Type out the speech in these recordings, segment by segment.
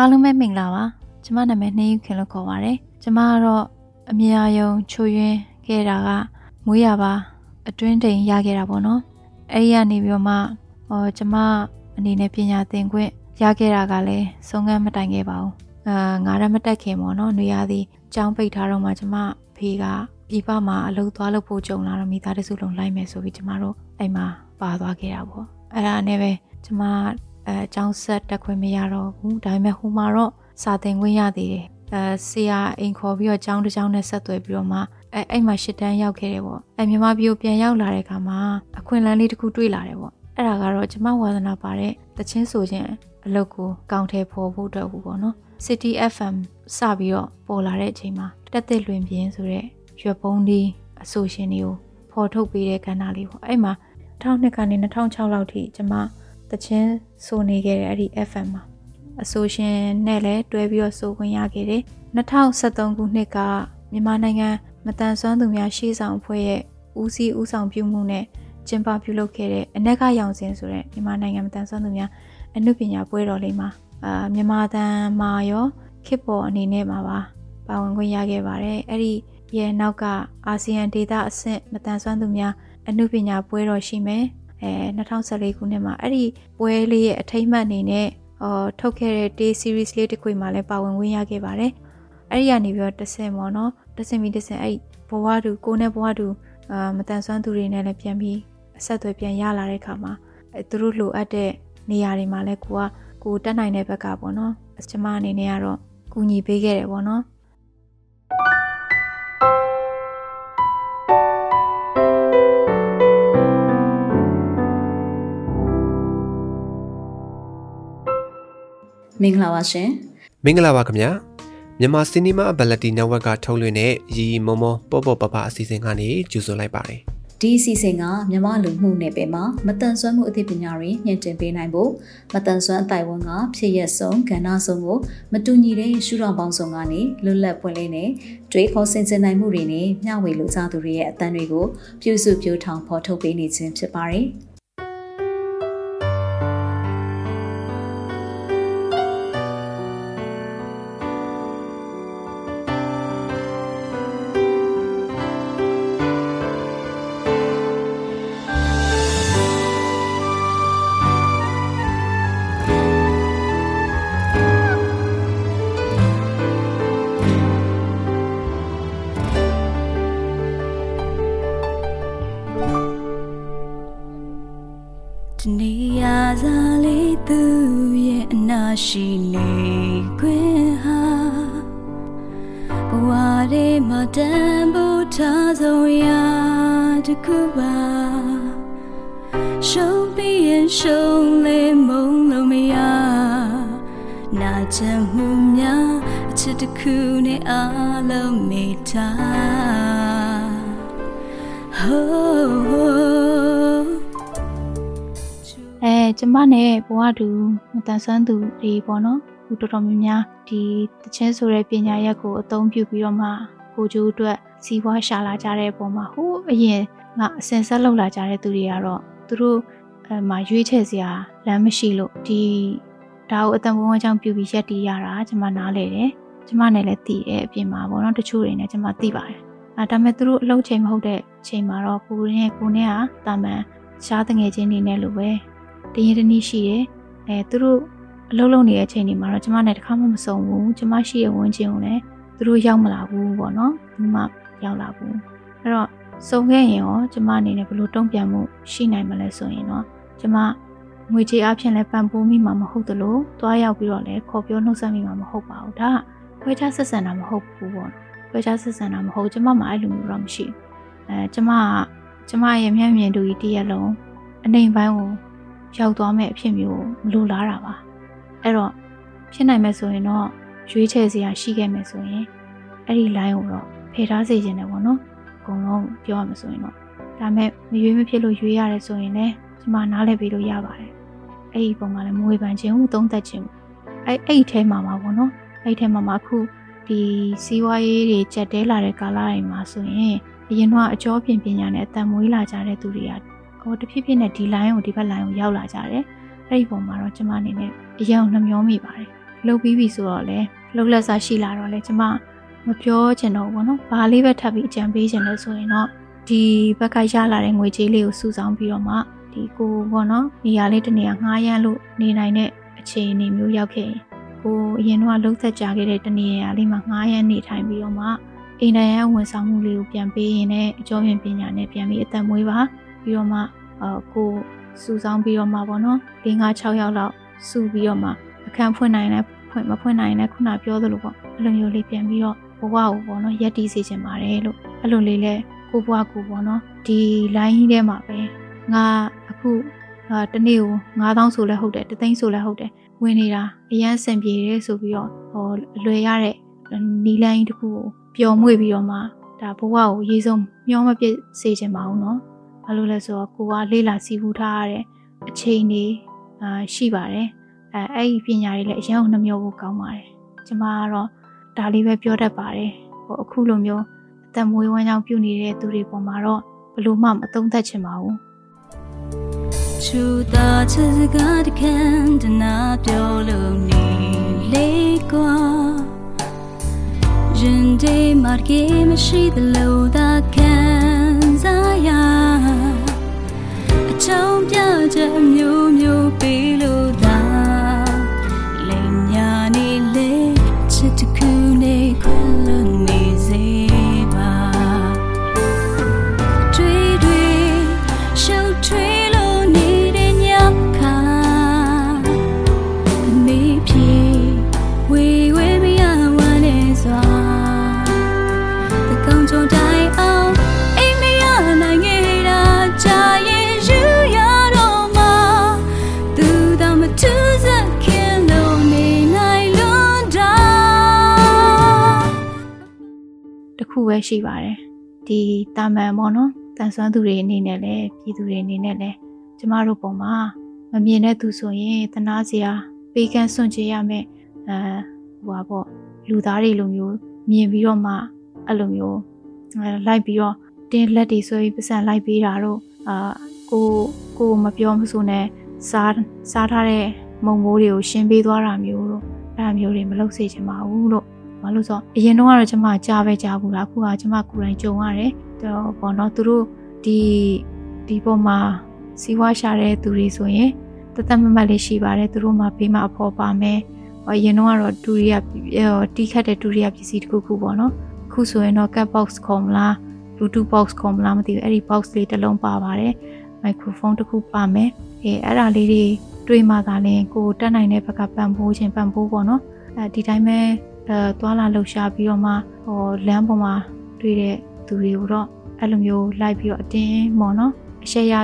အားလုံးပဲမင်္ဂလာပါကျမနာမည်နှင်းယူခင်လို့ခေါ်ပါတယ်ကျမကတော့အမြာယုံချိုယွင်းခဲ့တာကမွေးရပါအတွင်းတိမ်ရခဲ့တာပေါ့နော်အဲ့ဒီကနေပြီးတော့မှဟောကျမအနေနဲ့ပညာသင်ခွင့်ရခဲ့တာကလည်းဆုံးခန်းမတိုင်ခဲ့ပါဘူးအာငါရမတက်ခင်ပေါ့နော်နေရာသည်ကြောင်းပိတ်ထားတော့မှကျမဖေကပြပမှာအလုပ်သွားလုပ်ဖို့ကြုံလာတော့မိသားစုလုံးလိုက်မယ်ဆိုပြီးကျမတို့အိမ်မှာပါသွားခဲ့တာပေါ့အဲ့ဒါနဲ့ပဲကျမ အဲအကြောင်းဆက်တက်ခွင့်မရတော့ဘူးဒါပေမဲ့ဟိုမှာတော့စာသင်ခွင့်ရသေးတယ်အဲဆရာအိမ်ခေါ်ပြီးတော့ကျောင်းတစ်ကျောင်းနဲ့ဆက်သွယ်ပြီးတော့မှအဲအဲ့မှာရှစ်တန်းရောက်ခဲ့တယ်ပေါ့အဲမြန်မာပြည်ကိုပြန်ရောက်လာတဲ့အခါမှာအခွင့်အလမ်းလေးတစ်ခုတွေ့လာတယ်ပေါ့အဲ့ဒါကတော့ကျမဝါသနာပါတဲ့တချင်းဆိုခြင်းအလုပ်ကိုကောင်းထဲပေါ်ဖို့အတွက်ဘူးပေါ့နော် City FM စပြီးတော့ပေါ်လာတဲ့အချိန်မှာတက်တက်လွင်ပြင်းဆိုတဲ့ရွက်ပုံးဒီအဆိုရှင်တွေကိုဖော်ထုတ်ပေးတဲ့ကဏ္ဍလေးပေါ့အဲ့မှာ2002ကနေ2006လောက်ထိကျမ တချင်းဆိုနေခဲ့တဲ့အဲ့ဒီ FM မှာအဆိုရှင်နဲ့လည်းတွဲပြီးတော့ဆိုခွင့်ရခဲ့တယ်2013ခုနှစ်ကမြန်မာနိုင်ငံမတန်ဆွမ်းသူများရှေ့ဆောင်အဖွဲ့ရဲ့ဦးစီးဦးဆောင်ပြုမှုနဲ့ကျင်းပပြုလုပ်ခဲ့တဲ့အနက်ကရောင်စင်ဆိုတဲ့မြန်မာနိုင်ငံမတန်ဆွမ်းသူများအမှုပညာပွဲတော်လေးမှာအာမြန်မာတန်မာရောခေတ်ပေါ်အနေနဲ့မှာပါပါဝင်ခွင့်ရခဲ့ပါတယ်အဲ့ဒီရဲ့နောက်ကအာဆီယံဒေသအဆင့်မတန်ဆွမ်းသူများအမှုပညာပွဲတော်ရှိမယ် အဲ2014ခုနှစ်မှာအဲ့ဒီပွဲလေးရဲ့အထိမ်းအမှတ်အနေနဲ့အော်ထုတ်ခဲ့တဲ့ day series လေးတစ်ခွေမှာလည်းပါဝင်ဝင်ရခဲ့ပါတယ်အဲ့ဒီကနေပြီးတော့တဆင်ပေါ့နော်တဆင်ပြီးတဆင်အဲ့ဘဝတူကိုနဲ့ဘဝတူအာမတန်ဆွမ်းသူတွေနဲ့လည်းပြန်ပြီးအဆက်အသွယ်ပြန်ရလာတဲ့အခါမှာအဲသူတို့လိုအပ်တဲ့နေရာတွေမှာလည်းကိုကကိုတက်နိုင်တဲ့ဘက်ကပေါ့နော်ကျမအနေနဲ့ကတော့ကူညီပေးခဲ့တယ်ပေါ့နော် မင်္ဂလာပါရှင်မင်္ဂလာပါခင်ဗျာမြန်မာစီနီမာအဘလက်တီ network ကထုတ်လွှင့်တဲ့ရီမုံမပေါ့ပေါ့ပပအစီအစဉ်ကနေကြိုဆိုလိုက်ပါတယ်ဒီအစီအစဉ်ကမြန်မာလူမှုနယ်ပယ်မှာမတန်ဆွမ်းမှုအသိပညာတွေညှင့်တင်ပေးနိုင်ဖို့မတန်ဆွမ်းအတိုင်ဝန်ကဖြစ်ရက်ဆုံးကဏ္ဍဆုံးကိုမတူညီတဲ့ရှုထောင့်ပေါင်းစုံကနေလွတ်လပ်ပွင့်လင်းတဲ့တွေးခေါ်ဆင်ခြင်နိုင်မှုတွေနဲ့မျှဝေလူကြသူတွေရဲ့အသံတွေကိုပြုစုပြောထောင်ဖော်ထုတ်ပေးနေခြင်းဖြစ်ပါတယ်။ ရှိနေခွင့်ဟာဘဝတွေမှာတန်ဖိုးထားဆုံးရာတခုပါရှုံးပြီးရင်ရှုံးလေမုံလို့မရနာချင်မှုများအချစ်တခုနဲ့အလုံးမိထား oh အဲ ကျမနဲ့ဘဝတူမတန်ဆန်းသူတွေပေါ့နော်ခုတော်တော်များများဒီတချင်းဆိုတဲ့ပညာရက်ကိုအသုံးပြုပြီးတော့မှကိုကျိုးအတွက်စီးပွားရှာလာကြတဲ့ပုံမှာဟိုအရင်ငါအစင်ဆက်လောက်လာကြတဲ့သူတွေကတော့သူတို့အဲမှာရွေးချယ်စရာလမ်းမရှိလို့ဒီဒါကိုအတန်ပုံအကြောင်းပြုပြီးရက်တီးရတာကျမနားလေတယ်ကျမနဲ့လည်းတည်တယ်အပြင်မှာပေါ့နော်တချို့တွေနဲ့ကျမသိပါတယ်အဲဒါပေမဲ့သူတို့အလုပ်ချိန်မဟုတ်တဲ့ချိန်မှာတော့ကိုရင်းကိုနဲ့ကတာမန်ရှားတငယ်ချင်းနေနဲ့လို့ပဲ တရင်တနည်းရှိတယ်အဲသူတို့အလုပ်လုပ်နေတဲ့အချိန်တွေမှာတော့ကျမနဲ့တခါမှမစုံဘူးကျမရှိရဲ့ဝန်းကျင်ကိုလည်းသူတို့ရောက်မလာဘူးပေါ့နော်ဒီမှာရောက်လာဘူးအဲ့တော့စုံခဲ့ရင်ရောကျမအနေနဲ့ဘလို့တုံ့ပြန်မှုရှိနိုင်မလဲဆိုရင်တော့ကျမငွေကြေးအဖြစ်လည်းပံ့ပိုးမိမှာမဟုတ်သလိုတွားရောက်ပြီးတော့လည်းခေါ်ပြောနှုတ်ဆက်မိမှာမဟုတ်ပါဘူးဒါကခွဲခြားဆက်ဆံတာမဟုတ်ဘူးပေါ့ခွဲခြားဆက်ဆံတာမဟုတ်ကျမမှအဲ့လိုမျိုးတော့မရှိဘူးအဲကျမကကျမရဲ့မျက်မြင်တူကြီးတရက်လုံးအနေပိုင်းကို ရောက်သွားမဲ့အဖြစ်မျိုးမလိုလားတာပါအဲ့တော့ဖြစ်နိုင်မဲ့ဆိုရင်တော့ရွေးချယ်စရာရှိခဲ့မယ်ဆိုရင်အဲ့ဒီ line ကိုတော့ဖယ်ထားစေချင်တယ်ပေါ့နော်အကုန်လုံးပြောရမှာဆိုရင်တော့ဒါမဲ့မရွေးမဖြစ်လို့ရွေးရတယ်ဆိုရင်လည်းဒီမှာနားလည်ပြီးလို့ရပါတယ်အဲ့ဒီပုံမှာလည်းမွေပန်ခြင်းကိုသုံးသက်ခြင်းအဲ့အဲ့ဒီထဲမှာမှာပေါ့နော်အဲ့ဒီထဲမှာမှာအခုဒီစီးပွားရေးတွေကြက်တဲလာတဲ့ကာလတွေမှာဆိုရင်အရင်ကအကျော်ပြင်ပညာနဲ့အတန်မွေးလာကြတဲ့သူတွေက ဟိုတဖြည်းဖြည်းနဲ့ဒီ line ကိုဒီဘက် line ကိုရောက်လာကြတယ်အဲ့ဒီပုံမှာတော့ကျမအနေနဲ့အရင်နှမျောမိပါတယ်လှုပ်ပြီးပြီဆိုတော့လေလှုပ်လက်စားရှိလာတော့လေကျမမပြောချင်တော့ဘူးပေါ့နော်။ဘာလေးပဲထပ်ပြီးအကြံပေးချင်လို့ဆိုရင်တော့ဒီဘက်ကရလာတဲ့ငွေကြေးလေးကိုစုဆောင်းပြီးတော့မှဒီကိုပေါ့နော်နေရာလေးတစ်နေရာငှားရမ်းလို့နေနိုင်တဲ့အခြေအနေမျိုးရောက်ခဲ့ရင်ကိုအရင်တော့လှုပ်သက်ကြခဲ့တဲ့တနေရာလေးမှာငှားရမ်းနေထိုင်ပြီးတော့မှအိမ်တိုင်းရဝန်ဆောင်မှုလေးကိုပြန်ပေးရင်လည်းအကျော်ရင်ပညာနဲ့ပြန်ပြီးအသက်မွေးပါ ပြီးတော့မှအကိုစုဆောင်းပြီးတော့မှပေါ့နော်၄၅6ယောက်လောက်စုပြီးတော့မှအခန်းဖွင့်နိုင်လဲဖွင့်မဖွင့်နိုင်လဲခုနပြောသလိုပေါ့အဲ့လိုမျိုးလေးပြန်ပြီးတော့ဘဝကိုပေါ့နော်ရက်တီးစေချင်ပါတယ်လို့အဲ့လိုလေးလဲကိုဘွားကိုပေါ့နော်ဒီ line ကြီးထဲမှာပဲငါအခုအာတနေ့ကို9000ဆိုလဲဟုတ်တယ်တသိန်းဆိုလဲဟုတ်တယ်ဝင်နေတာအရန်စင်ပြေတယ်ဆိုပြီးတော့ဟောအလွယ်ရတဲ့နီလိုင်းတစ်ခုကိုပျော်မွေ့ပြီးတော့မှဒါဘဝကိုရေးဆုံးမျောမပြစ်စေချင်ပါဘူးเนาะ ဘာလို့လဲဆိုတော့ကိုကလေးလာစီးပူးထားရတဲ့အချိန်တွေအာရှိပါတယ်အဲအဲ့ဒီပညာတွေလည်းအရင်ကနှမျိုးဖို့ကောင်းပါတယ်ကျမကတော့ဒါလေးပဲပြောတတ်ပါတယ်ဟိုအခုလိုမျိုးအသက်မွေးဝမ်းကြောင်းပြုနေတဲ့သူတွေပေါ်မှာတော့ဘလို့မှမသုံးသပ်ချင်ပါဘူးချူတာချစ်စကားတခန့်တနာပြောလို့နေလေကွာရင်ဒီမာကေမရှိသလိုသာခံစားရ အချောင်းပြချက်မျိုးမျိုးပေးလို့သာလိ ပဲရှိပါတယ်ဒီတာမန်ပေါ့နော်တန်ဆွမ်းသူတွေအနေနဲ့လည်းပြည်သူတွေအနေနဲ့လည်းကျမတို့ပုံမှာမမြင်တဲ့သူဆိုရင်သနာစရာပေးကမ်းစွန့်ကြရမယ်အဲဟိုပါပေါ့လူသားတွေလိုမျိုးမြင်ပြီးတော့မှအဲ့လိုမျိုးအဲလိုက်ပြီးတော့တင်းလက်တွေဆွဲပြီးပတ်စံလိုက်ပေးတာတော့အာကိုကိုမပြောမဆိုနဲ့စားစားထားတဲ့မုံမိုးတွေကိုရှင်းပေးသွားတာမျိုးတော့အဲ့ဒါမျိုးတွေမလုပ်စေချင်ပါဘူးလို့ ဘာလို့ဆိုတော့အရင်တော့ကတော့ကျွန်မကြားပဲကြားဘူးလားအခုကကျွန်မကိုယ်တိုင်ကြုံရတယ်တော့ဘောနော်သူတို့ဒီဒီပေါ်မှာစီဝါရှာတဲ့သူတွေဆိုရင်တသက်မမတ်လေးရှိပါတယ်သူတို့မှဘေးမှာအဖော်ပါမယ်ဟောအရင်တော့ကတော့ဒူရီယာတီးခတ်တဲ့ဒူရီယာပစ္စည်းတစ်ခုခုပေါ့နော်အခုဆိုရင်တော့ cat box ခေါ်မလား bluetooth box ခေါ်မလားမသိဘူးအဲ့ဒီ box လေးတစ်လုံးပါပါတယ် microphone တစ်ခုပါမယ်အဲအဲ့ဒါလေးတွေတွေးမှသာလင်ကိုယ်တက်နိုင်တဲ့ဘက်ကပံ့ပိုးခြင်းပံ့ပိုးပေါ့နော်အဲဒီတိုင်းပဲ အဲသွာလာလှုပ်ရှားပြီးတော့မှဟောလမ်းပေါ်မှာတွေ့တဲ့သူတွေကိုတော့အဲ့လိုမျိုးလိုက်ပြီးတော့အတင်းပေါ့နော်အရှက်ရ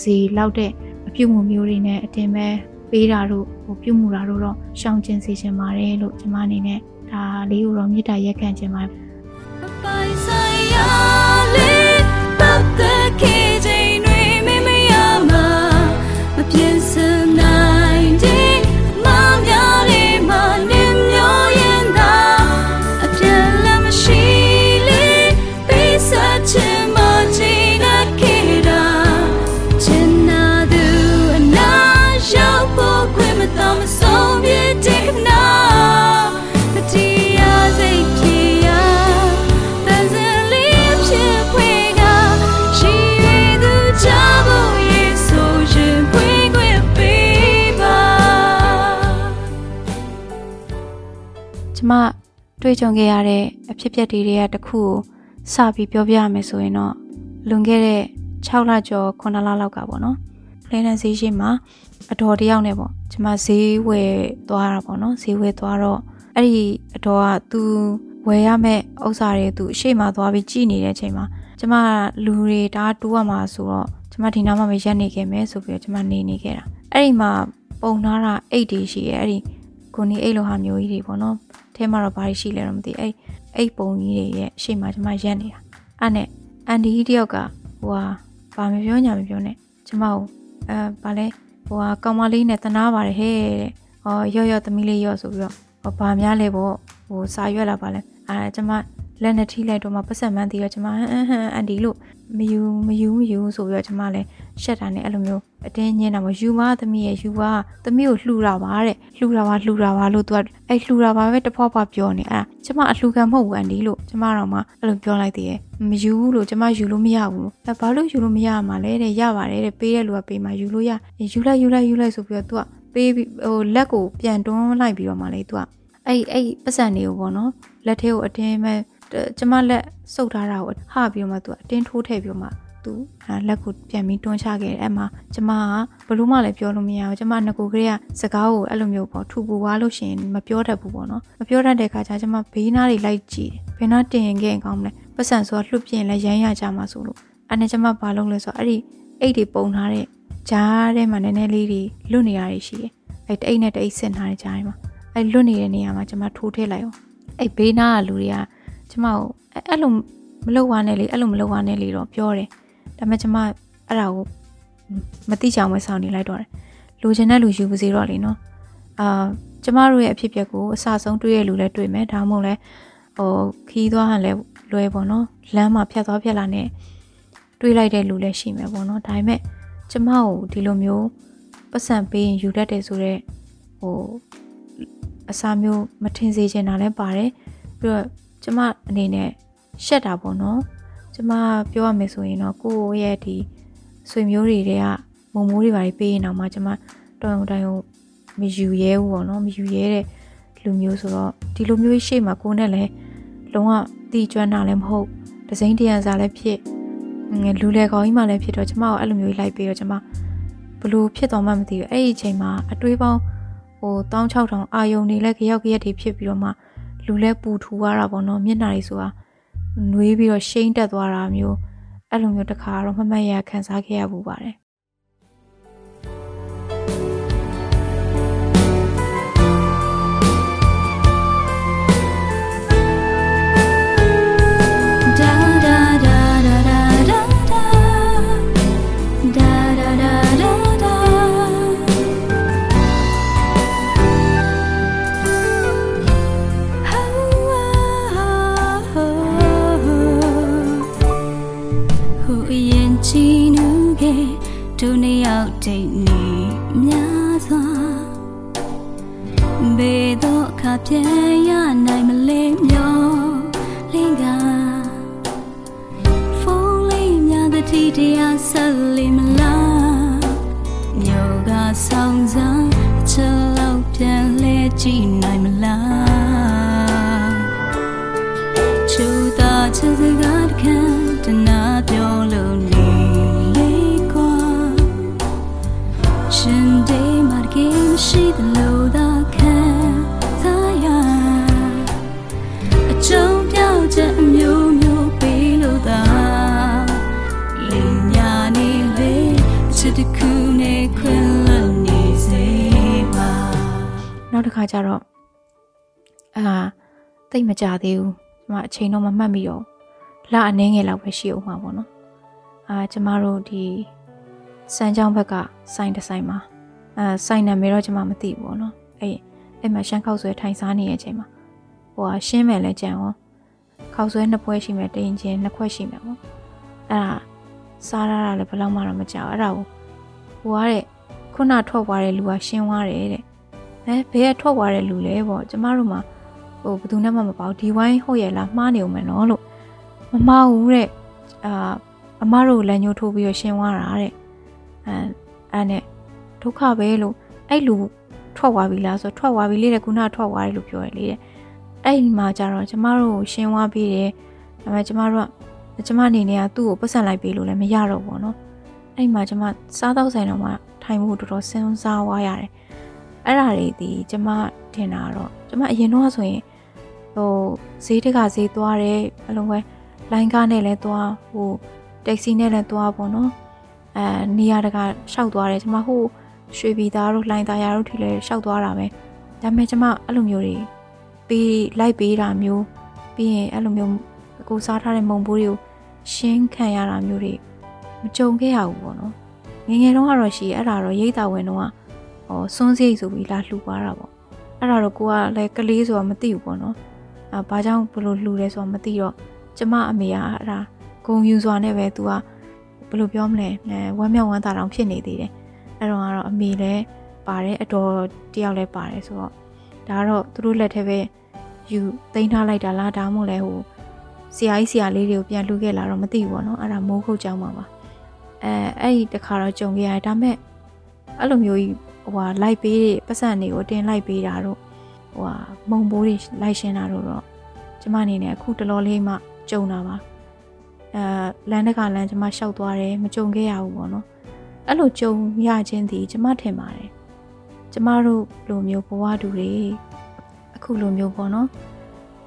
စီလောက်တဲ့အပြုတ်မှုမျိုးတွေနဲ့အတင်းပဲပေးတာတို့ဟိုပြုတ်မှုတာတို့တော့ရှောင်ကျဉ်စေချင်ပါတယ်လို့ကျွန်မအနေနဲ့ဒါလေးကိုတော့မေတ္တာရက်ခံချင်ပါတယ် တွေ့ကြုံခဲ့ရတဲ့အဖြစ်အပျက်တွေတွေကတစ်ခုကိုစပြီးပြောပြရမယ်ဆိုရင်တော့လွန်ခဲ့တဲ့6လကျော်9လလောက်ကပေါ့နော်လဲနန်ဈေးရှိမှာအတော်တယောက်နဲ့ပေါ့ကျမဈေးဝယ်သွားတာပေါ့နော်ဈေးဝယ်သွားတော့အဲ့ဒီအတော်ကသူဝယ်ရမယ့်ဥစ္စာတွေသူအရှိမသွားပြီးကြည်နေတဲ့အချိန်မှာကျမလူတွေဒါတူရမှာဆိုတော့ကျမဒီနားမှာပဲရက်နေခဲ့မယ်ဆိုပြီးတော့ကျမနေနေခဲ့တာအဲ့ဒီမှာပုံနာတာအိတ်တွေရှိရဲ့အဲ့ဒီကိုနေအိတ်လိုဟာမျိုးကြီးတွေပေါ့နော် အဲမှာတော့ဘာတွေရှိလဲတော့မသိအဲ့အိတ်ပုံကြီးတွေရဲ့အရှိမကျမရက်နေတာအဲ့နဲ့အန်ဒီကြီးတယောက်ကဟိုဟာဘာမပြောညာမပြောနဲ့ကျမကိုအဲဘာလဲဟိုဟာကောင်မလေးနဲ့တနာပါတယ်ဟဲ့တဲ့ဟောရော့ရော့သမီးလေးရော့ဆိုပြီးတော့ဟောဘာများလဲပေါ့ဟိုစာရွက်လာပါလဲအဲကျမလက်နဲ့ထိလိုက်တော့မှပတ်ဆက်မှန်းတည်တော့ကျမဟန်ဟန်အန်ဒီလို့မယူမယူမယူဆိုပြီးတော့ကျမလည်း ရှက်တာနဲ့အဲ့လိုမျိုးအတင်းညင်းတာမယူမသမီးရဲ့ယူပါသမီးကိုလှူတာပါတဲ့လှူတာပါလှူတာပါလို့သူကအဲ့လှူတာပါပဲတဖွာဖွာပြောနေအဲ့ကျမအလှူခံမဟုတ်ဘူးအန်ဒီလို့ကျမတော့မှအဲ့လိုပြောလိုက်သေးတယ်မယူဘူးလို့ကျမယူလို့မရဘူးအဲ့ဘာလို့ယူလို့မရမှာလဲတဲ့ရပါတယ်တဲ့ပေးတဲ့လူကပေးမှာယူလို့ရယူလိုက်ယူလိုက်ယူလိုက်ဆိုပြီးတော့သူကပေးပြီးဟိုလက်ကိုပြန်တွန်းလိုက်ပြီးတော့မှလေသူကအဲ့အဲ့ပတ်စံတွေကိုပေါ့နော်လက်ထဲကိုအတင်းမဲ့ကျမလက်စုပ်ထားတာကိုဟပြီးတော့မှသူကအတင်းထိုးထည့်ပြီးတော့မှ သူလက်ကိုပြန်ပြီးတွန်းချခဲ့တယ်အဲ့မှာကျမကဘလို့မှလည်းပြောလို့မရဘူးကျမငကိုကလေးကစကားကိုအဲ့လိုမျိုးပေါ့ထူပူသွားလို့ရှိရင်မပြောတတ်ဘူးပေါ့နော်မပြောတတ်တဲ့ခါကျကျမဘေးနားတွေလိုက်ကြည့်တယ်ဘယ်နာတင်ရင်ခဲ့ကောင်းမလဲပတ်စံဆိုတော့လှုပ်ပြင်းလဲရမ်းရကြမှာဆိုလို့အဲ့နဲ့ကျမဘာလုပ်လဲဆိုတော့အဲ့ဒီအိတ်တွေပုံထားတဲ့ဂျားထဲမှာနည်းနည်းလေးတွေလွတ်နေရတွေရှိတယ်အဲ့တအိတ်နဲ့တအိတ်ဆင်ထားတဲ့ဂျားထဲမှာအဲ့လွတ်နေတဲ့နေရာမှာကျမထိုးထည့်လိုက်အောင်အဲ့ဘေးနားကလူတွေကကျမကိုအဲ့လိုမလုပ်ဝါနဲ့လေအဲ့လိုမလုပ်ဝါနဲ့လေတော့ပြောတယ် ဒါပေမဲ့ကျမအဲ့ဒါကိုမသိချောင်ပဲစောင့်နေလိုက်တော့တယ်လူချင်းတဲ့လူယူပါစေတော့လေနော်အာကျမတို့ရဲ့အဖြစ်အပျက်ကိုအစဆုံးတွေးရလူလည်းတွေ့မယ်ဒါမှမဟုတ်လဲဟိုခီးသွားဟန်လဲလွယ်ပေါ့နော်လမ်းမှာဖြတ်သွားဖြတ်လာနဲ့တွေးလိုက်တဲ့လူလည်းရှိမယ်ပေါ့နော်ဒါပေမဲ့ကျမကိုဒီလိုမျိုးပတ်စံပေးရင်ယူတတ်တယ်ဆိုတော့ဟိုအစာမျိုးမထင်စေချင်တာလည်းပါတယ်ပြီးတော့ကျမအနေနဲ့ရှက်တာပေါ့နော် ကျမပြောရမယ်ဆိုရင်တော့ကိုယ့်ရဲ့ဒီဆွေမျိုးတွေတွေကမုံမိုးတွေပါပေးရင်တော့မှကျမတော်ရုံတိုင်းမယူရဲဘူးပေါ့နော်မယူရဲတဲ့လူမျိုးဆိုတော့ဒီလိုမျိုးရှေ့မှာကိုနဲ့လည်းလုံးဝတီကျွမ်းတာလည်းမဟုတ်ဒစိမ့်တရံစားလည်းဖြစ်လူလေကောင်ကြီးမှလည်းဖြစ်တော့ကျမကိုအဲ့လိုမျိုးလိုက်ပြီးတော့ကျမဘလို့ဖြစ်တော့မှမသိဘူးအဲ့ဒီအချိန်မှာအတွေးပေါင်းဟို16000အာယုံနေလဲကြရောက်ကြရက်တွေဖြစ်ပြီးတော့မှလူလဲပူထူရတာပေါ့နော်မျက်နှာတွေဆိုတာ နှွေးပြီးတော့ရှိမ့်တက်သွားတာမျိုးအဲ့လိုမျိုးတစ်ခါတော့မမတ်ရခံစားခဲ့ရပူပါတယ် ဒုနှစ်ယောက်တိတ်နေများစွာဘေတော့ခါပြန်ရနိုင်မလဲမျောလင်းကဖုန်းလေးများတဲ့တီတရားဆက်လေးမလားမြို့ကဆောင်စားချက်လောက်ပြန်လဲကြည့်နိုင်မလား နောက်တစ်ခါကျတော့အာတိတ်မကြသေးဘူးကျွန်မအချိန်တော့မမှတ်မိတော့လအနှင်းငယ်လောက်ပဲရှိအောင်မှာပေါ့နော်အာကျမတို့ဒီစမ်းကြောင်းဘက်ကစိုင်းတစ်ဆိုင်မှာအဲဆိုင်နာမည်တော့ကျွန်မမသိဘူးပေါ့နော်အဲ့အဲ့မှာရှမ်းခောက်ဆွဲထိုင်စားနေတဲ့အချိန်မှာဟိုကရှင်းမယ်လဲကြံရောခောက်ဆွဲနှစ်ပွဲရှိမယ်တိန်ချင်းနှစ်ခွက်ရှိမယ်ပေါ့အဲ့ဒါစားရတာလည်းဘယ်လောက်မှတော့မကြောက်အဲ့ဒါကိုဟိုကတဲ့ခုနထွက်သွားတဲ့လူကရှင်းသွားတယ်တဲ့ အဲဘယ်ကထွက်သွားတဲ့လူလဲပေါ့ကျမတို့မှာဟိုဘယ်သူနဲ့မှမပေါ့ဒီဝိုင်းဟုတ်ရဲ့လားမှားနေအောင်မယ်နော်လို့မမှားဘူးတဲ့အာအမတို့လက်ညှိုးထိုးပြီးတော့ရှင်းသွားတာတဲ့အဲအဲ့နဲ့ဒုက္ခပဲလို့အဲ့လူထွက်သွားပြီလားဆိုထွက်သွားပြီလေတဲ့ခုနထွက်သွားတယ်လို့ပြောရလေတဲ့အဲ့ဒီမှာကျတော့ကျမတို့ကိုရှင်းသွားပြီးတယ်ဒါပေမဲ့ကျမတို့ကကျမအနေနဲ့ကသူ့ကိုပတ်စံလိုက်ပေးလို့လည်းမရတော့ဘူးเนาะအဲ့မှာကျမစားတော့ဆိုင်တော့မှထိုင်ဖို့တော်တော်စဉ်းစားဝါရတယ် အဲ့ဒါတွေဒီကျမထင်တာတော့ကျမအရင်တော့ဆိုရင်ဟိုဈေးတကဈေးသွားတယ်အလုံးပဲလိုင်းကားနဲ့လည်းသွားဟိုတက်ဆီနဲ့လည်းသွားပေါ့နော်အဲနေရာတကရှောက်သွားတယ်ကျမဟိုရွှေပြည်သားတို့လှိုင်သားရတို့ထိလည်းရှောက်သွားတာပဲဒါပေမဲ့ကျမအဲ့လိုမျိုးတွေပေးလိုက်ပေးတာမျိုးပြီးရင်အဲ့လိုမျိုးကိုစားထားတဲ့မုံဘိုးတွေကိုရှင်းခံရတာမျိုးတွေမကြုံခဲ့ရဘူးပေါ့နော်ငငယ်တုန်းကတော့ရှိအဲ့ဒါတော့ရိတ်တာဝင်တော့ဟော စွန်းစိတ်ဆိုပြီးလာလှူသွားတာပေါ့အဲ့ဒါတော့ကိုကလည်းကလေးဆိုတော့မသိဘူးပေါ့နော်အဲဘာကြောင့်ဘလို့လှူလဲဆိုတော့မသိတော့ကျမအမေကအဲ့ဒါဂုံယူစွာနဲ့ပဲသူကယ်လိုပြောမလဲအဲဝမ်းမြောက်ဝမ်းသာတောင်ဖြစ်နေသေးတယ်အဲ့တော့ကတော့အမေလည်းပါတယ်အတော်တယောက်လည်းပါတယ်ဆိုတော့ဒါကတော့သူတို့လက်ထဲပဲယူသိမ်းထားလိုက်တာလားဒါမှမဟုတ်လဲဟိုဆရာကြီးဆရာလေးတွေကိုပြန်လှူခဲ့လာတော့မသိဘူးပေါ့နော်အဲ့ဒါမိုးခုတ်ကြောင်းပါပါအဲအဲ့ဒီတခါတော့ကြုံခဲ့ရတယ်ဒါမဲ့အဲ့လိုမျိုးကြီး ဟိုဟာလိုက်ပေးတဲ့ပတ်စံတွေကိုတင်လိုက်ပေးတာတော့ဟိုဟာမုံဘိုးတွေလိုက်ရှင်းတာတော့တော့ကျမအနေနဲ့အခုတလောလေးမှကြုံတာပါအဲလမ်းတကလမ်းကျမရှောက်သွားတယ်မကြုံခဲ့ရဘူးပေါ့နော်အဲ့လိုကြုံရခြင်းဒီကျမထင်ပါတယ်ကျမတို့လိုမျိုးဘဝတူတွေအခုလိုမျိုးပေါ့နော်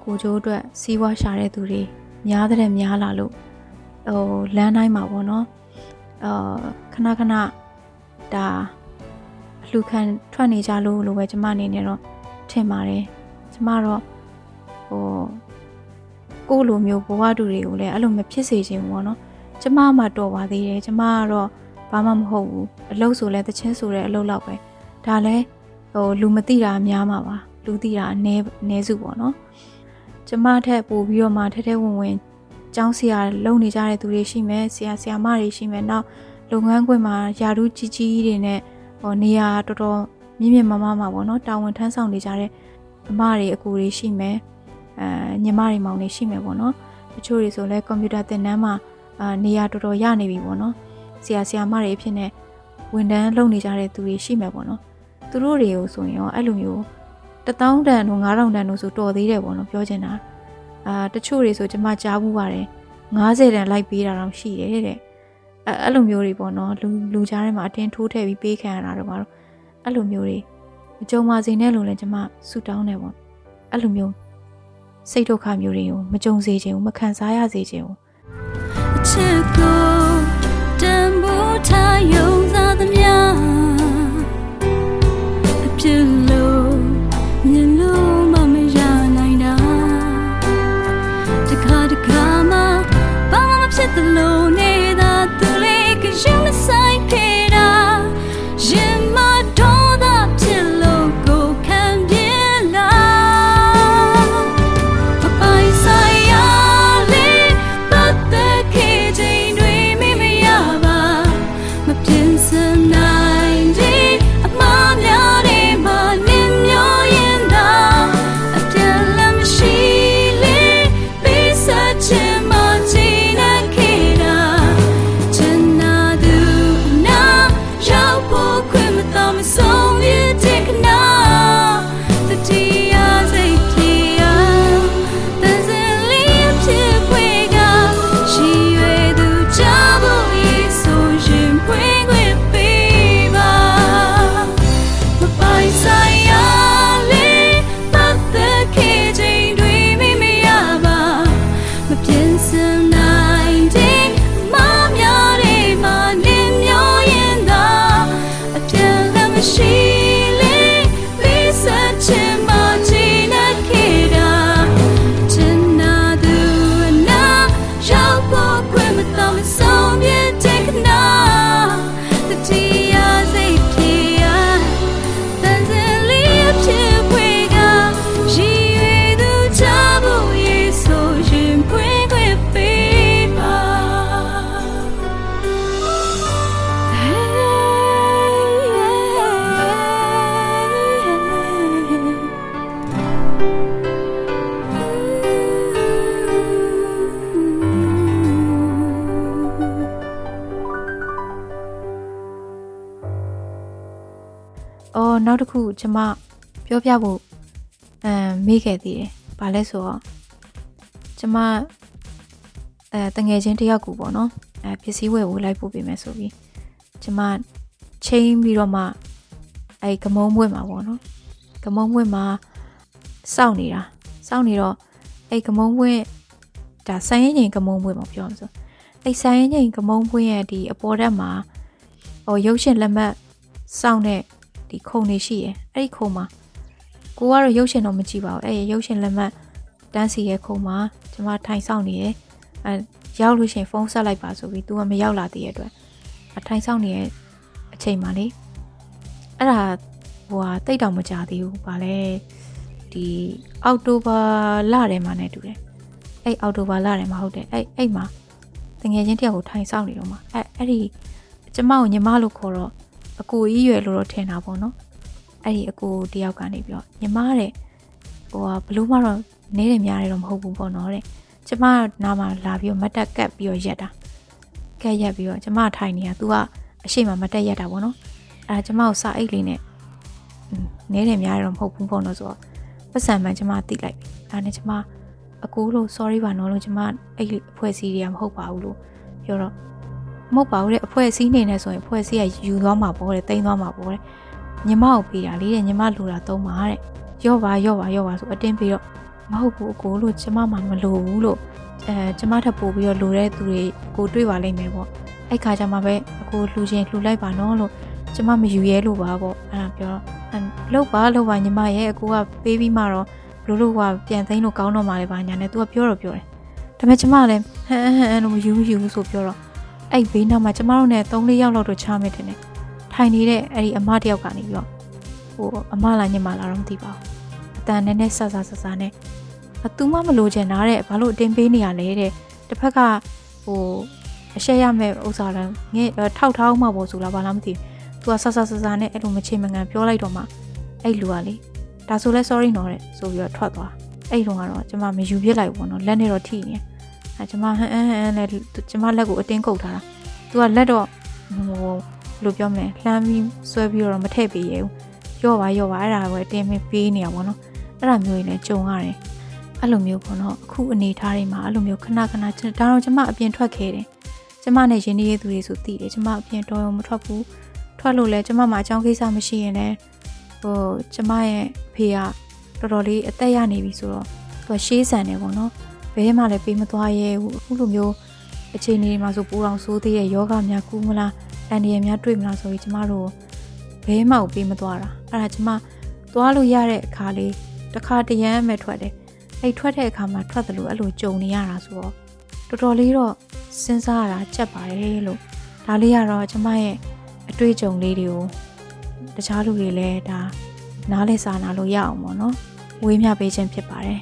ကိုကျိုးအတွက်စီးပွားရှာတဲ့သူတွေများတဲ့များလာလို့ဟိုလမ်းတိုင်းမှာပေါ့နော်အာခဏခဏဒါအ လှခံထွက်နေကြလို့လို့ပဲကျမအနေနဲ့တော့ထင်ပါတယ်ကျမတော့ဟိုကိုလိုမျိုးဘဝတူတွေကိုလည်းအဲ့လိုမဖြစ်စေချင်ဘူးပေါ့နော်ကျမမှတော်ပါသေးတယ်ကျမကတော့ဘာမှမဟုတ်ဘူးအလုပ်ဆိုလဲတချင်းဆိုတဲ့အလုပ်လောက်ပဲဒါလဲဟိုလူမသိတာများမှာပါလူသိတာအနည်းအနည်းစုပေါ့နော်ကျမထက်ပို့ပြီးတော့မှထဲထဲဝင်ဝင်ကျောင်းဆရာလုပ်နေကြတဲ့သူတွေရှိမယ်ဆရာဆရာမတွေရှိမယ်နောက်လုပ်ငန်းခွင်မှာယာရုကြီးကြီးတွေနဲ့ ဟိုနေရာတော်တော်မြင့်မြင့်မမမှာပေါ့နော်တာဝန်ထမ်းဆောင်နေကြတဲ့အမတွေအကူတွေရှိမယ်အဲညီမတွေမောင်တွေရှိမယ်ပေါ့နော်တချို့တွေဆိုလဲကွန်ပျူတာသင်တန်းမှာအာနေရာတော်တော်ရနေပြီပေါ့နော်ဆရာဆရာမတွေအဖြစ်နဲ့ဝန်ထမ်းလုပ်နေကြတဲ့သူတွေရှိမယ်ပေါ့နော်သူတို့တွေကိုဆိုရင်ရောအဲ့လိုမျိုး1000တန်တို့9000တန်တို့ဆိုတော်သေးတယ်ပေါ့နော်ပြောချင်တာအာတချို့တွေဆိုကျွန်မကြားဘူးပါတယ်90တန်လိုက်ပေးတာတော့ရှိတယ်တဲ့ အဲအဲ့လိုမျိုးတွေပေါ့နော်လူလူကြားထဲမှာအတင်းထိုးထည့်ပြီးပေးခံရတာတော့ပါတော့အဲ့လိုမျိုးတွေမကြုံပါစေနဲ့လို့လည်းကျွန်မဆူတောင်းတယ်ပေါ့အဲ့လိုမျိုးစိတ်ဒုက္ခမျိုးတွေကိုမကြုံစေချင်ဘူးမခံစားရစေချင်ဘူးအချစ်ကိုတန်ဖိုးထားယုံ နောက်တစ်ခုကျမပြောပြဖို့အမ်မေးခဲ့သေးတယ်။ဘာလဲဆိုတော့ကျမအဲတငယ်ချင်းတစ်ယောက်ကူပေါ့နော်။အဲပစ္စည်းဝယ်ဖို့လိုက်ပို့ပေးမယ်ဆိုပြီးကျမချိန်ပြီးတော့မှအဲကမုံဘွဲ့မှာပေါ့နော်။ကမုံဘွဲ့မှာစောင့်နေတာ။စောင့်နေတော့အဲကမုံဘွဲ့ဒါဆိုင်ရင်ချင်းကမုံဘွဲ့မှာပြောမှာဆို။အဲဆိုင်ရင်ချင်းကမုံဘွဲ့ရဲ့ဒီအပေါ်တက်မှာဟိုရုပ်ရှင်လက်မှတ်စောင့်တဲ့ ဒီခုံနေရှိရယ်အဲ့ဒီခုံမှာကိုကတော့ရုပ်ရှင်တော့မကြည့်ပါဘူးအဲ့ဒီရုပ်ရှင်လက်မှတ်တန်းစီရဲ့ခုံမှာကျမထိုင်ဆောင်နေရယ်အဲရောက်လို့ရှရင်ဖုန်းဆက်လိုက်ပါဆိုပြီး तू ကမရောက်လာသေးတဲ့အတွက်အထိုင်ဆောင်နေရဲ့အချိန်မှာလေအဲ့ဒါဟိုဟာတိတ်တောင်မကြသေးဘူးဗာလဲဒီအောက်တိုဘာလထဲမှာနဲ့တူတယ်အဲ့အောက်တိုဘာလထဲမှာဟုတ်တယ်အဲ့အဲ့မှာတတငယ်ချင်းတယောက်ကိုထိုင်ဆောင်နေတော့မှအဲအဲ့ဒီကျမကိုညီမလို့ခေါ်တော့ အကိုကြီးရွယ်လို့တော့ထင်တာပေါ့နော်အဲ့ဒီအကိုတယောက်ကနေပြီးတော့ညီမတဲ့ဟိုကဘလို့မှတော့နေတယ်များတယ်တော့မဟုတ်ဘူးပေါ့နော်တဲ့ကျမနားမှာလာပြီးတော့မတက်ကပ်ပြီးတော့ရက်တာကက်ရက်ပြီးတော့ကျမထိုင်နေတာ तू ကအရှိမမတက်ရက်တာပေါ့နော်အဲ့ဒါကျမကိုစာအိတ်လေးနဲ့နေတယ်များတယ်တော့မဟုတ်ဘူးပေါ့နော်ဆိုတော့ပတ်စံမှန်ကျမတိလိုက်ပြီဒါနဲ့ကျမအကူလို့ sorry ပါနော်လို့ကျမအဲ့အဖွဲ့အစည်းတွေကမဟုတ်ပါဘူးလို့ပြောတော့ မဟုတ်ပါဘူးတဲ့အဖွဲ့အစည်းနေနေဆိုရင်အဖွဲ့အစည်းကယူသွားမှာပေါ့တဲ့တိန်းသွားမှာပေါ့တဲ့ညီမကိုပေးတာလေးတဲ့ညီမလူတာသုံးပါတဲ့ရော့ပါရော့ပါရော့ပါဆိုအတင်းပြီးတော့မဟုတ်ဘူးအကိုလို့ကျမမှမလိုဘူးလို့အဲကျမထပ်ပို့ပြီးတော့လိုတဲ့သူတွေကိုတွေ့ပါလိမ့်မယ်ပေါ့အဲ့ခါကျမှပဲအကိုလှူခြင်းလှူလိုက်ပါနော်လို့ကျမမယူရဲလို့ပါပေါ့အဲ့ဒါပြောတော့လောက်ပါလောက်ပါညီမရဲ့အကိုကပေးပြီးမှတော့ဘလို့လို့ကပြန်သိမ်းလို့ကောင်းတော့မှလည်းပါညာနဲ့ तू ကပြောတော့ပြောတယ်ဒါပေမဲ့ကျမလည်းဟမ်ဟမ်လို့မယူယူဆိုပြောတော့ အဲ့ဘေးနောက်မှာကျမတို့နဲ့၃၄ယောက်လောက်တော့ချားမိတယ်နဲ့ထိုင်နေတဲ့အဲ့ဒီအမတယောက်ကနေပြီးတော့ဟိုအမလာညီမလာတော့မသိပါဘူးအတန်နဲ့နဲ့ဆဆဆဆနဲ့အတူမှမလို့ချင်တာတဲ့ဘာလို့အတင်းပေးနေရလဲတဲ့တစ်ဖက်ကဟိုအရှက်ရမဲ့ဥစ္စာလည်းငဲထောက်ထောက်မှပေါ့ဆိုလားဘာလားမသိဘူး။ तू ကဆဆဆဆနဲ့အဲ့လိုမချေမငံပြောလိုက်တော့မှအဲ့လူကလေဒါဆိုလဲ sorry နော်တဲ့ဆိုပြီးတော့ထွက်သွားအဲ့တုန်းကတော့ကျမမယူပြစ်လိုက်ဘူးနော်လက်နဲ့တော့ထိနေ အဲကျမဟန်ဟန်ဟန်နဲ့ကျမလက်ကိုအတင်းကုတ်ထားတာသူကလက်တော့ဟိုဘယ်လိုပြောမလဲလှမ်းပြီးဆွဲပြီးတော့မထည့်ပေးရဘူးရော့ပါရော့ပါအဲ့ဒါပဲအတင်းပေးနေရပါတော့အဲ့ဒါမျိုးကြီးလည်းကြုံရတယ်အဲ့လိုမျိုးပေါ့နော်အခုအနေထားတွေမှာအဲ့လိုမျိုးခဏခဏဒါတော့ကျမအပြင်ထွက်ခဲ့တယ်ကျမနဲ့ရင်းနှီးရေးသူတွေဆိုတည်တယ်ကျမအပြင်တော်ရုံမထွက်ဘူးထွက်လို့လဲကျမမှာအကြောင်းကိစ္စမရှိရင်လည်းဟိုကျမရဲ့ဖေကတော်တော်လေးအသက်ရနေပြီဆိုတော့သူကရှေးဆန်တယ်ပေါ့နော် ဘဲမှလည်းပေးမသွားရဲဘူးအခုလိုမျိုးအခြေအနေတွေမှာဆိုပူအောင်ဆိုးသေးရဲ့ယောဂများကူးမလားအန်ဒီရများတွေ့မလားဆိုပြီးကျမတို့ဘဲမှကိုပေးမသွားတာအဲ့ဒါကျမသွားလို့ရတဲ့အခါလေးတစ်ခါတရမ်းမဲ့ထွက်တယ်အဲ့ထွက်တဲ့အခါမှာထွက်တယ်လို့အဲ့လိုကြုံနေရတာဆိုတော့တော်တော်လေးတော့စဉ်းစားရတာကြက်ပါတယ်လို့ဒါလေးကတော့ကျမရဲ့အတွေ့အကြုံလေးတွေကိုတခြားလူတွေလည်းဒါနားလဲစာနာလို့ရအောင်ပေါ့နော်ဝေးမျှပေးခြင်းဖြစ်ပါတယ်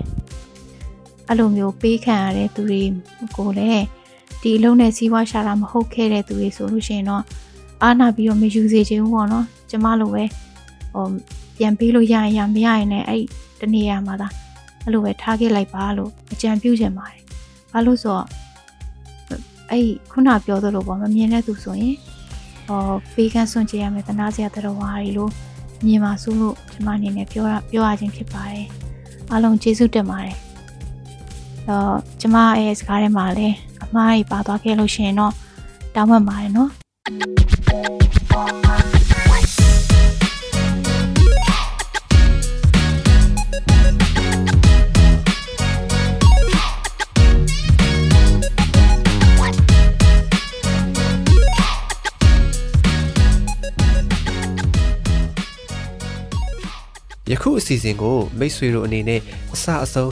အဲ့လိုမျိုးပေးခံရတဲ့သူတွေကိုလည်းဒီအလုံးနဲ့စီးပွားရှာတာမဟုတ်ခဲ့တဲ့သူတွေဆိုလို့ရှိရင်တော့အားနာပြီးတော့မယူစေချင်ဘူးပေါ့နော်ကျမလိုပဲဟိုပြန်ပေးလို့ရရင်ရမရရင်လည်းအဲ့တနေရာမှာသာအဲ့လိုပဲထားခဲ့လိုက်ပါလို့အကြံပြုချင်ပါတယ်ဘာလို့ဆိုတော့အဲ့ခုနပြောသလိုပေါ့မမြင်တဲ့သူဆိုရင်ဟောပေးကန်းစွန့်ကြရမယ်တနာစရာတတော်ဝါရီလို့မြင်ပါစို့လို့ကျွန်မအနေနဲ့ပြောရပြောရခြင်းဖြစ်ပါတယ်အားလုံးကျေးဇူးတင်ပါတယ် တော့ကျွန်မရဲ့စကားထဲမှာလည်းအမားကြီးပါသွားခဲ့လို့ရှိရင်တော့တောင်းပန်ပါတယ်နော်ယခုအစီအစဉ်ကိုမိတ်ဆွေတို့အနေနဲ့အစအဆုံး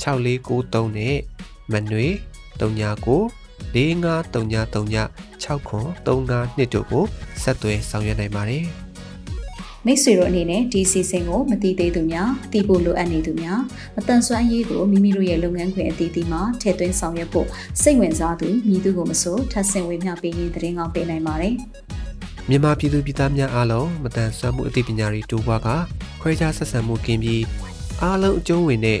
6493နဲ့မနွေ39 453939 6935တို့ကိုဆက်သွယ်ဆောင်ရွက်နိုင်ပါတယ်မိတ်ဆွေတို့အနေနဲ့ဒီစီစဉ်ကိုမတိသေးသူများတည်ဖို့လိုအပ်နေသူများမတန်ဆွမ်းရေးကိုမိမိတို့ရဲ့လုပ်ငန်းခွင်အသီးသီးမှာထည့်သွင်းဆောင်ရွက်ဖို့စိတ်ဝင်စားသူမြည်သူကိုမဆိုထပ်ဆင့်ဝေမျှပေးရင်သတင်းကောင်းပေးနိုင်ပါတယ်မြန်မာပြည်သူပြည်သားများအားလုံးမတန်ဆွမ်းမှုအသိပညာတွေတိုးပွားကခွဲခြားဆက်ဆံမှုကင်းပြီးအားလုံးအကျုံးဝင်တဲ့